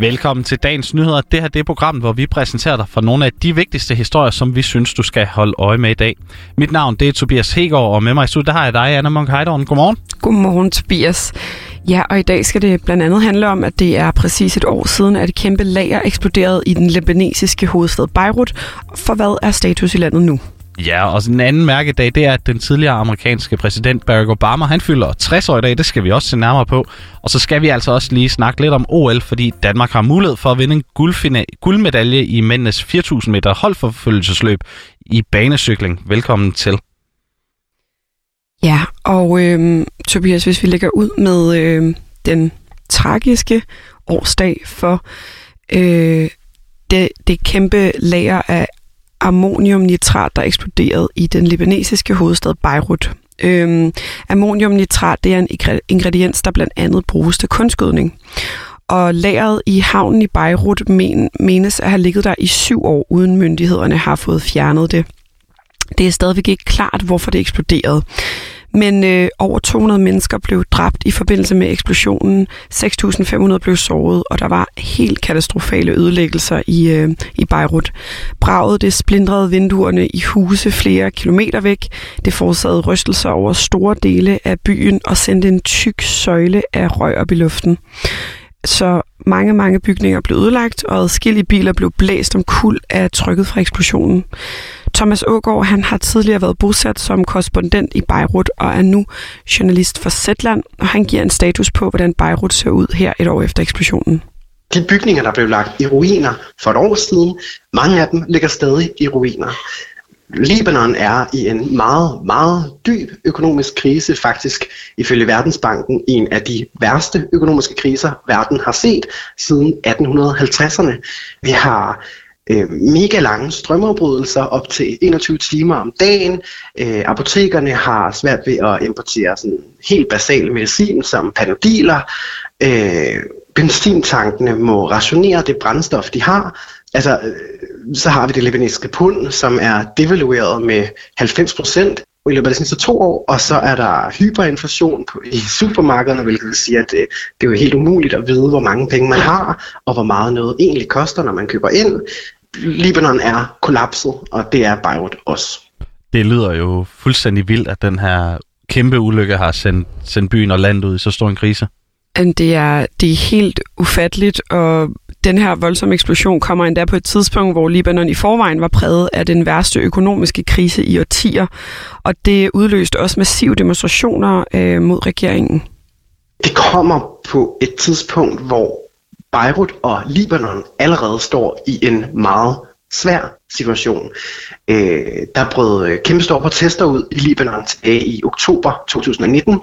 Velkommen til dagens nyheder. Det her det er programmet, hvor vi præsenterer dig for nogle af de vigtigste historier, som vi synes, du skal holde øje med i dag. Mit navn det er Tobias Hegård, og med mig i studiet har jeg dig, Anna Monk Heidorn. Godmorgen. Godmorgen, Tobias. Ja, og i dag skal det blandt andet handle om, at det er præcis et år siden, at et kæmpe lager eksploderede i den libanesiske hovedstad Beirut. For hvad er status i landet nu? Ja, og en anden mærkedag, det er, at den tidligere amerikanske præsident Barack Obama, han fylder 60 år i dag. Det skal vi også se nærmere på. Og så skal vi altså også lige snakke lidt om OL, fordi Danmark har mulighed for at vinde en guldmedalje i mændenes 4.000 meter holdforfølgelsesløb i banecykling. Velkommen til. Ja, og øh, Tobias, hvis vi lægger ud med øh, den tragiske årsdag for øh, det, det kæmpe lager af ammoniumnitrat, der eksploderede i den libanesiske hovedstad Beirut. Øhm, ammoniumnitrat det er en ingrediens, der blandt andet bruges til kunstgødning. Og lageret i havnen i Beirut men, menes at have ligget der i syv år, uden myndighederne har fået fjernet det. Det er stadigvæk ikke klart, hvorfor det eksploderede. Men øh, over 200 mennesker blev dræbt i forbindelse med eksplosionen. 6.500 blev såret, og der var helt katastrofale ødelæggelser i, øh, i Beirut. Braget det splindrede vinduerne i huse flere kilometer væk. Det forårsagede rystelser over store dele af byen og sendte en tyk søjle af røg op i luften. Så mange, mange bygninger blev ødelagt, og adskillige biler blev blæst om kul af trykket fra eksplosionen. Thomas Ågaard han har tidligere været bosat som korrespondent i Beirut og er nu journalist for Zetland, og han giver en status på, hvordan Beirut ser ud her et år efter eksplosionen. De bygninger, der blev lagt i ruiner for et år siden, mange af dem ligger stadig i ruiner. Libanon er i en meget, meget dyb økonomisk krise, faktisk ifølge Verdensbanken en af de værste økonomiske kriser, verden har set siden 1850'erne. Vi har øh, mega lange strømafbrydelser op til 21 timer om dagen. Øh, apotekerne har svært ved at importere sådan helt basal medicin som panodiler. Øh, benzintankene må rationere det brændstof, de har. Altså, øh, så har vi det libanesiske pund, som er devalueret med 90 procent i løbet af de sidste to år, og så er der hyperinflation på, i supermarkederne, hvilket vil sige, at det, det er jo helt umuligt at vide, hvor mange penge man har, og hvor meget noget egentlig koster, når man køber ind. Libanon er kollapset, og det er Beirut også. Det lyder jo fuldstændig vildt, at den her kæmpe ulykke har sendt, sendt byen og landet ud i så stor en krise. Det er, det er helt ufatteligt, og den her voldsomme eksplosion kommer endda på et tidspunkt, hvor Libanon i forvejen var præget af den værste økonomiske krise i årtier, og det udløste også massive demonstrationer øh, mod regeringen. Det kommer på et tidspunkt, hvor Beirut og Libanon allerede står i en meget svær situation. Øh, der brød øh, kæmpe store protester ud i Libanon tilbage i oktober 2019.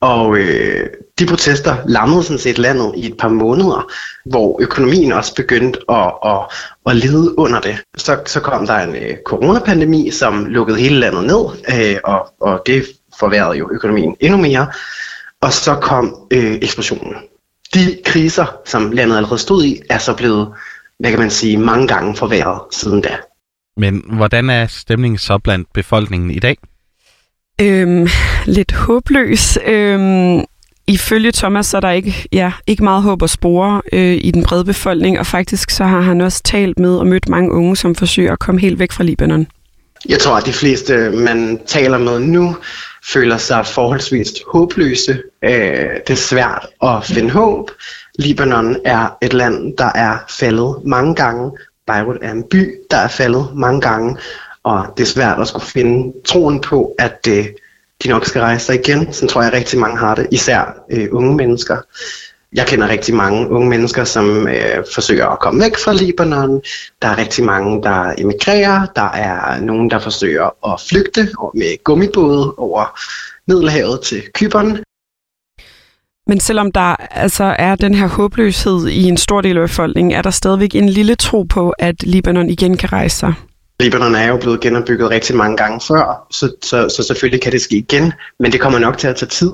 Og øh, de protester lammede sådan set landet i et par måneder, hvor økonomien også begyndte at, at, at lide under det. Så, så kom der en øh, coronapandemi, som lukkede hele landet ned, øh, og, og det forværrede jo økonomien endnu mere. Og så kom øh, eksplosionen de kriser, som landet allerede stod i, er så blevet, hvad kan man sige, mange gange forværret siden da. Men hvordan er stemningen så blandt befolkningen i dag? Øhm, lidt håbløs. Øhm, ifølge Thomas så er der ikke, ja, ikke meget håb at spore øh, i den brede befolkning, og faktisk så har han også talt med og mødt mange unge, som forsøger at komme helt væk fra Libanon. Jeg tror, at de fleste, man taler med nu, føler sig forholdsvis håbløse. Øh, det er svært at finde håb. Libanon er et land, der er faldet mange gange. Beirut er en by, der er faldet mange gange. Og det er svært at skulle finde troen på, at øh, de nok skal rejse sig igen. Så tror jeg rigtig mange har det, især øh, unge mennesker. Jeg kender rigtig mange unge mennesker, som øh, forsøger at komme væk fra Libanon. Der er rigtig mange, der emigrerer. Der er nogen, der forsøger at flygte med gummibåde over Middelhavet til Kypern. Men selvom der altså er den her håbløshed i en stor del af befolkningen, er der stadigvæk en lille tro på, at Libanon igen kan rejse sig. Libanon er jo blevet genopbygget rigtig mange gange før, så, så, så selvfølgelig kan det ske igen, men det kommer nok til at tage tid.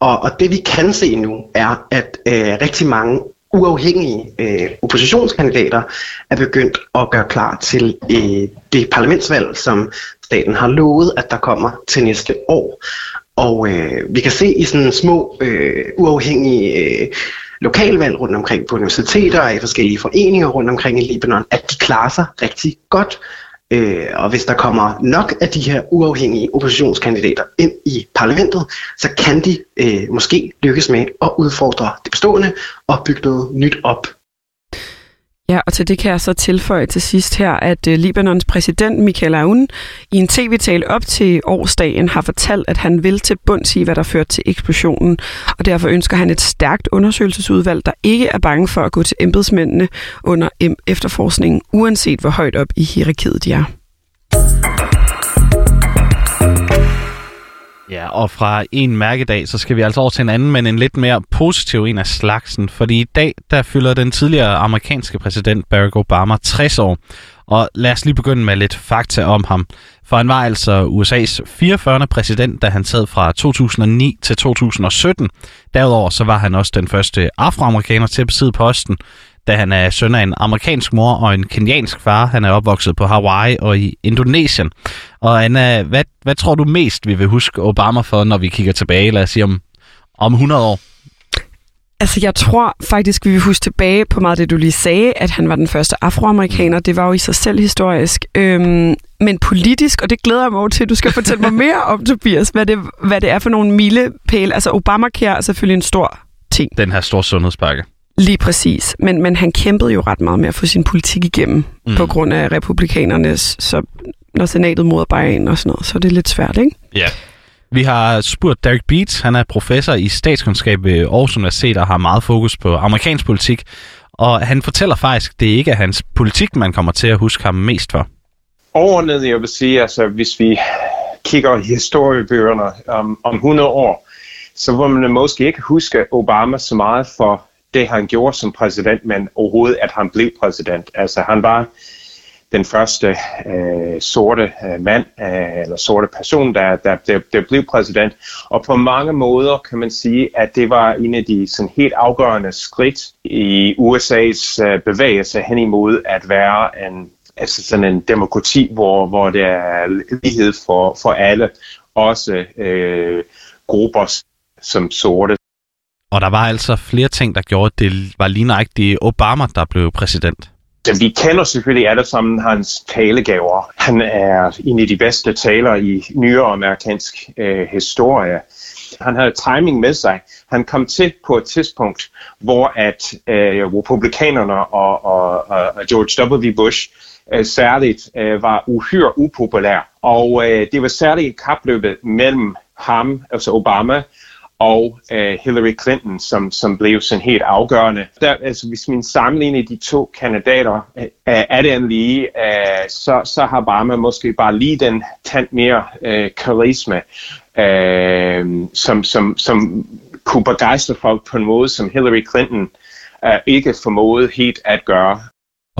Og, og det vi kan se nu er, at øh, rigtig mange uafhængige øh, oppositionskandidater er begyndt at gøre klar til øh, det parlamentsvalg, som staten har lovet, at der kommer til næste år. Og øh, vi kan se i sådan små øh, uafhængige øh, lokalvalg rundt omkring på universiteter og i forskellige foreninger rundt omkring i Libanon, at de klarer sig rigtig godt. Øh, og hvis der kommer nok af de her uafhængige oppositionskandidater ind i parlamentet, så kan de øh, måske lykkes med at udfordre det bestående og bygge noget nyt op. Ja, og til det kan jeg så tilføje til sidst her, at øh, Libanons præsident Michael Aoun i en tv-tale op til årsdagen har fortalt, at han vil til bunds i, hvad der førte til eksplosionen, og derfor ønsker han et stærkt undersøgelsesudvalg, der ikke er bange for at gå til embedsmændene under efterforskningen, uanset hvor højt op i hierarkiet de er. Ja, og fra en mærkedag, så skal vi altså over til en anden, men en lidt mere positiv en af slagsen. Fordi i dag, der fylder den tidligere amerikanske præsident Barack Obama 60 år. Og lad os lige begynde med lidt fakta om ham. For han var altså USA's 44. præsident, da han sad fra 2009 til 2017. Derudover så var han også den første afroamerikaner til at besidde posten da han er søn af en amerikansk mor og en kenyansk far. Han er opvokset på Hawaii og i Indonesien. Og Anna, hvad, hvad tror du mest, vi vil huske Obama for, når vi kigger tilbage, lad os sige om, om 100 år? Altså, jeg tror faktisk, vi vil huske tilbage på meget det, du lige sagde, at han var den første afroamerikaner. Det var jo i sig selv historisk. Øhm, men politisk, og det glæder jeg mig over til, du skal fortælle mig mere om, Tobias, hvad det, hvad det er for nogle milepæle. Altså, Obamacare er selvfølgelig en stor ting. Den her store sundhedspakke. Lige præcis. Men, men han kæmpede jo ret meget med at få sin politik igennem mm. på grund af republikanernes, så når senatet modarbejder en og sådan noget, så er det lidt svært, ikke? Ja. Vi har spurgt Derek Beats, han er professor i statskundskab ved Aarhus Universitet og har meget fokus på amerikansk politik. Og han fortæller faktisk, det ikke er hans politik, man kommer til at huske ham mest for. Overordnet, jeg vil sige, altså hvis vi kigger i historiebøgerne om, om 100 år, så vil man måske ikke huske Obama så meget for det, han gjorde som præsident, men overhovedet, at han blev præsident. Altså, han var den første øh, sorte øh, mand, øh, eller sorte person, der, der, der, der blev præsident. Og på mange måder kan man sige, at det var en af de sådan helt afgørende skridt i USA's øh, bevægelse hen imod at være en, altså sådan en demokrati, hvor, hvor der er lighed for, for alle, også øh, grupper som sorte. Og der var altså flere ting, der gjorde, at det var lige nøjagtigt Obama, der blev præsident. Ja, vi kender selvfølgelig alle sammen hans talegaver. Han er en af de bedste taler i nyere amerikansk øh, historie. Han havde timing med sig. Han kom til på et tidspunkt, hvor at øh, republikanerne og, og, og George W. Bush øh, særligt øh, var uhyre upopulær. Og øh, det var særligt kapløbet mellem ham, altså Obama, og øh, Hillary Clinton, som, som blev sådan helt afgørende. Der, altså, hvis man sammenligner de to kandidater, øh, er det lige, øh, så, så har Obama måske bare lige den tand mere øh, karisma, øh, som, som, som kunne begejstre folk på en måde, som Hillary Clinton øh, ikke formåede helt at gøre.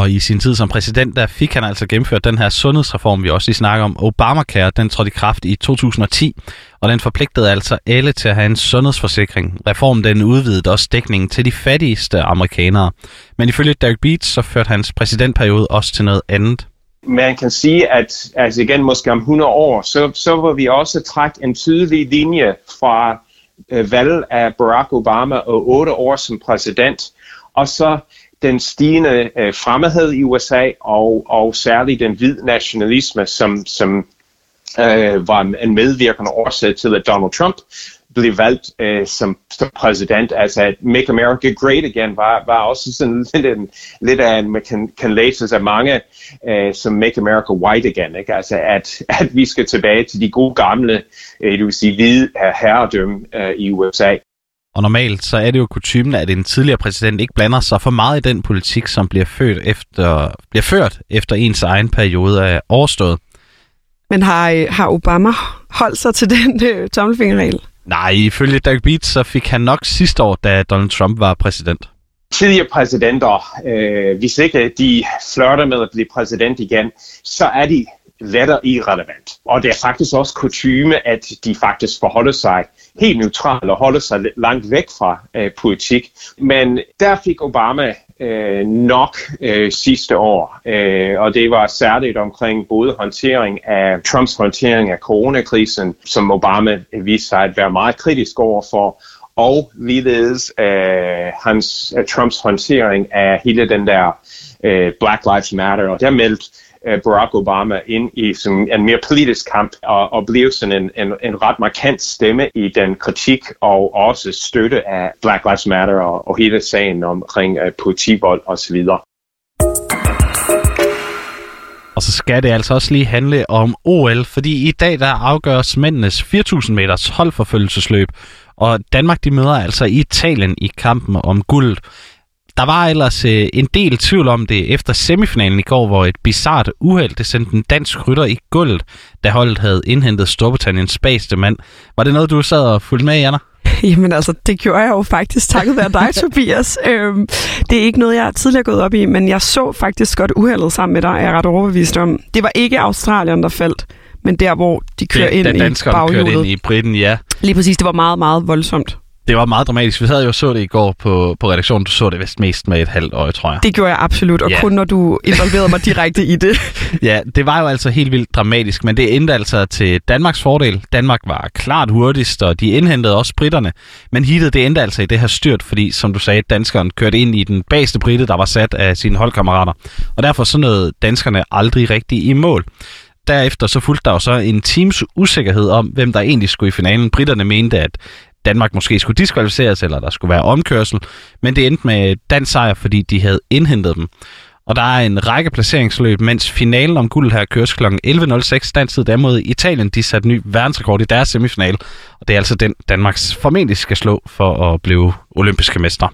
Og i sin tid som præsident, der fik han altså gennemført den her sundhedsreform, vi også lige snakker om. Obamacare, den trådte i kraft i 2010, og den forpligtede altså alle til at have en sundhedsforsikring. Reformen den udvidede også dækningen til de fattigste amerikanere. Men ifølge Derek Beats, så førte hans præsidentperiode også til noget andet. Man kan sige, at altså igen måske om 100 år, så, så vil vi også trække en tydelig linje fra øh, valget af Barack Obama og otte år som præsident, og så den stigende øh, fremmedhed i USA og, og særligt den hvid nationalisme, som, som øh, var en medvirkende årsag til, at Donald Trump blev valgt øh, som, som præsident. Altså at Make America Great Again var, var også sådan lidt, en, lidt af en, man kan, kan læse af mange øh, som Make America White Again. Ikke? Altså at, at vi skal tilbage til de gode gamle, øh, det vil sige hvide herredømme øh, i USA. Og normalt så er det jo kutumen, at en tidligere præsident ikke blander sig for meget i den politik, som bliver, født efter, bliver ført efter ens egen periode er overstået. Men har, øh, har Obama holdt sig til den øh, tommelfingerregel? Nej, ifølge Doug Beats, så fik han nok sidste år, da Donald Trump var præsident. Tidligere præsidenter, øh, hvis ikke de flørter med at blive præsident igen, så er de latter irrelevant. Og det er faktisk også kutume, at de faktisk forholder sig helt neutrale og holder sig langt væk fra øh, politik. Men der fik Obama øh, nok øh, sidste år, øh, og det var særligt omkring både håndtering af Trumps håndtering af coronakrisen, som Obama øh, viste sig at være meget kritisk over for, og ligeledes øh, hans, øh, Trumps håndtering af hele den der øh, Black Lives Matter, og der meldte Barack Obama ind i sådan en mere politisk kamp og, og blev sådan en, en, en ret markant stemme i den kritik og også støtte af Black Lives Matter og, og hele sagen omkring uh, politivold osv. Og så skal det altså også lige handle om OL, fordi i dag der afgøres mændenes 4.000 meters holdforfølgelsesløb, og Danmark de møder altså Italien i kampen om guld. Der var ellers øh, en del tvivl om det efter semifinalen i går, hvor et bizart uheld det sendte en dansk rytter i gulvet, da holdet havde indhentet Storbritanniens bagste mand. Var det noget, du sad og fulgte med i, Anna? Jamen altså, det gjorde jeg jo faktisk takket være dig, Tobias. Øhm, det er ikke noget, jeg har tidligere gået op i, men jeg så faktisk godt uheldet sammen med dig, er jeg ret overbevist om. Det var ikke Australien, der faldt, men der, hvor de kører ind i baghjulet. kørte ind i Britten, ja. Lige præcis, det var meget, meget voldsomt. Det var meget dramatisk. Vi havde jo så det i går på, på redaktionen. Du så det vist mest med et halvt øje, tror jeg. Det gjorde jeg absolut, og ja. kun når du involverede mig direkte i det. ja, det var jo altså helt vildt dramatisk, men det endte altså til Danmarks fordel. Danmark var klart hurtigst, og de indhentede også britterne. Men hittet det endte altså i det her styrt, fordi som du sagde, danskeren kørte ind i den bagste britte, der var sat af sine holdkammerater. Og derfor så nåede danskerne aldrig rigtig i mål derefter så fulgte der jo så en teams usikkerhed om, hvem der egentlig skulle i finalen. Britterne mente, at Danmark måske skulle diskvalificeres, eller der skulle være omkørsel, men det endte med dansk sejr, fordi de havde indhentet dem. Og der er en række placeringsløb, mens finalen om guld her køres kl. 11.06 dansk tid mod Italien. De satte ny verdensrekord i deres semifinal, og det er altså den, Danmarks formentlig skal slå for at blive olympiske mester.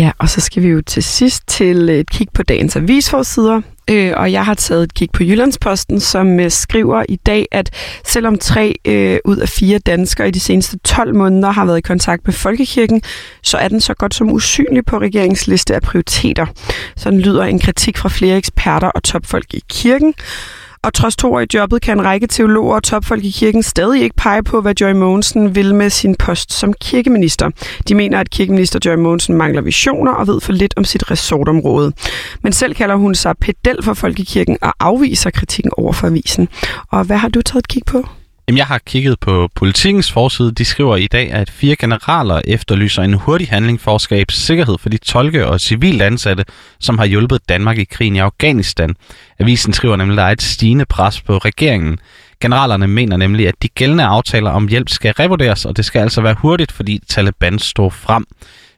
Ja, og så skal vi jo til sidst til et kig på dagens avisforsider. Øh, og jeg har taget et kig på Jyllandsposten, som øh, skriver i dag, at selvom tre øh, ud af fire danskere i de seneste 12 måneder har været i kontakt med Folkekirken, så er den så godt som usynlig på regeringsliste af prioriteter. Sådan lyder en kritik fra flere eksperter og topfolk i kirken. Og trods to år i jobbet kan en række teologer og topfolk i kirken stadig ikke pege på, hvad Joy Mogensen vil med sin post som kirkeminister. De mener, at kirkeminister Joy Mogensen mangler visioner og ved for lidt om sit resortområde. Men selv kalder hun sig pedel for folkekirken og afviser kritikken over for avisen. Og hvad har du taget et kig på? Jamen, jeg har kigget på politikens forside. De skriver i dag, at fire generaler efterlyser en hurtig handling for at skabe sikkerhed for de tolke og civilt ansatte, som har hjulpet Danmark i krigen i Afghanistan. Avisen skriver nemlig, at der er et stigende pres på regeringen. Generalerne mener nemlig, at de gældende aftaler om hjælp skal revurderes, og det skal altså være hurtigt, fordi Taliban står frem.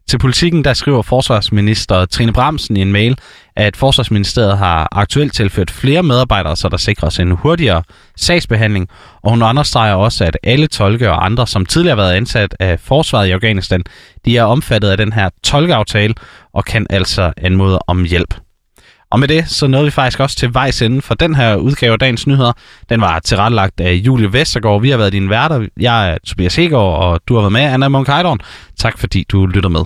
Til politikken der skriver forsvarsminister Trine Bramsen i en mail, at Forsvarsministeriet har aktuelt tilført flere medarbejdere, så der sikres en hurtigere sagsbehandling, og hun understreger også, at alle tolke og andre, som tidligere har været ansat af forsvaret i Afghanistan, de er omfattet af den her tolkeaftale og kan altså anmode om hjælp. Og med det, så nåede vi faktisk også til vejs ende for den her udgave af Dagens Nyheder. Den var tilrettelagt af Julie Vestergaard. Vi har været dine værter. Jeg er Tobias Hegård, og du har været med, Anna Munk Tak fordi du lytter med.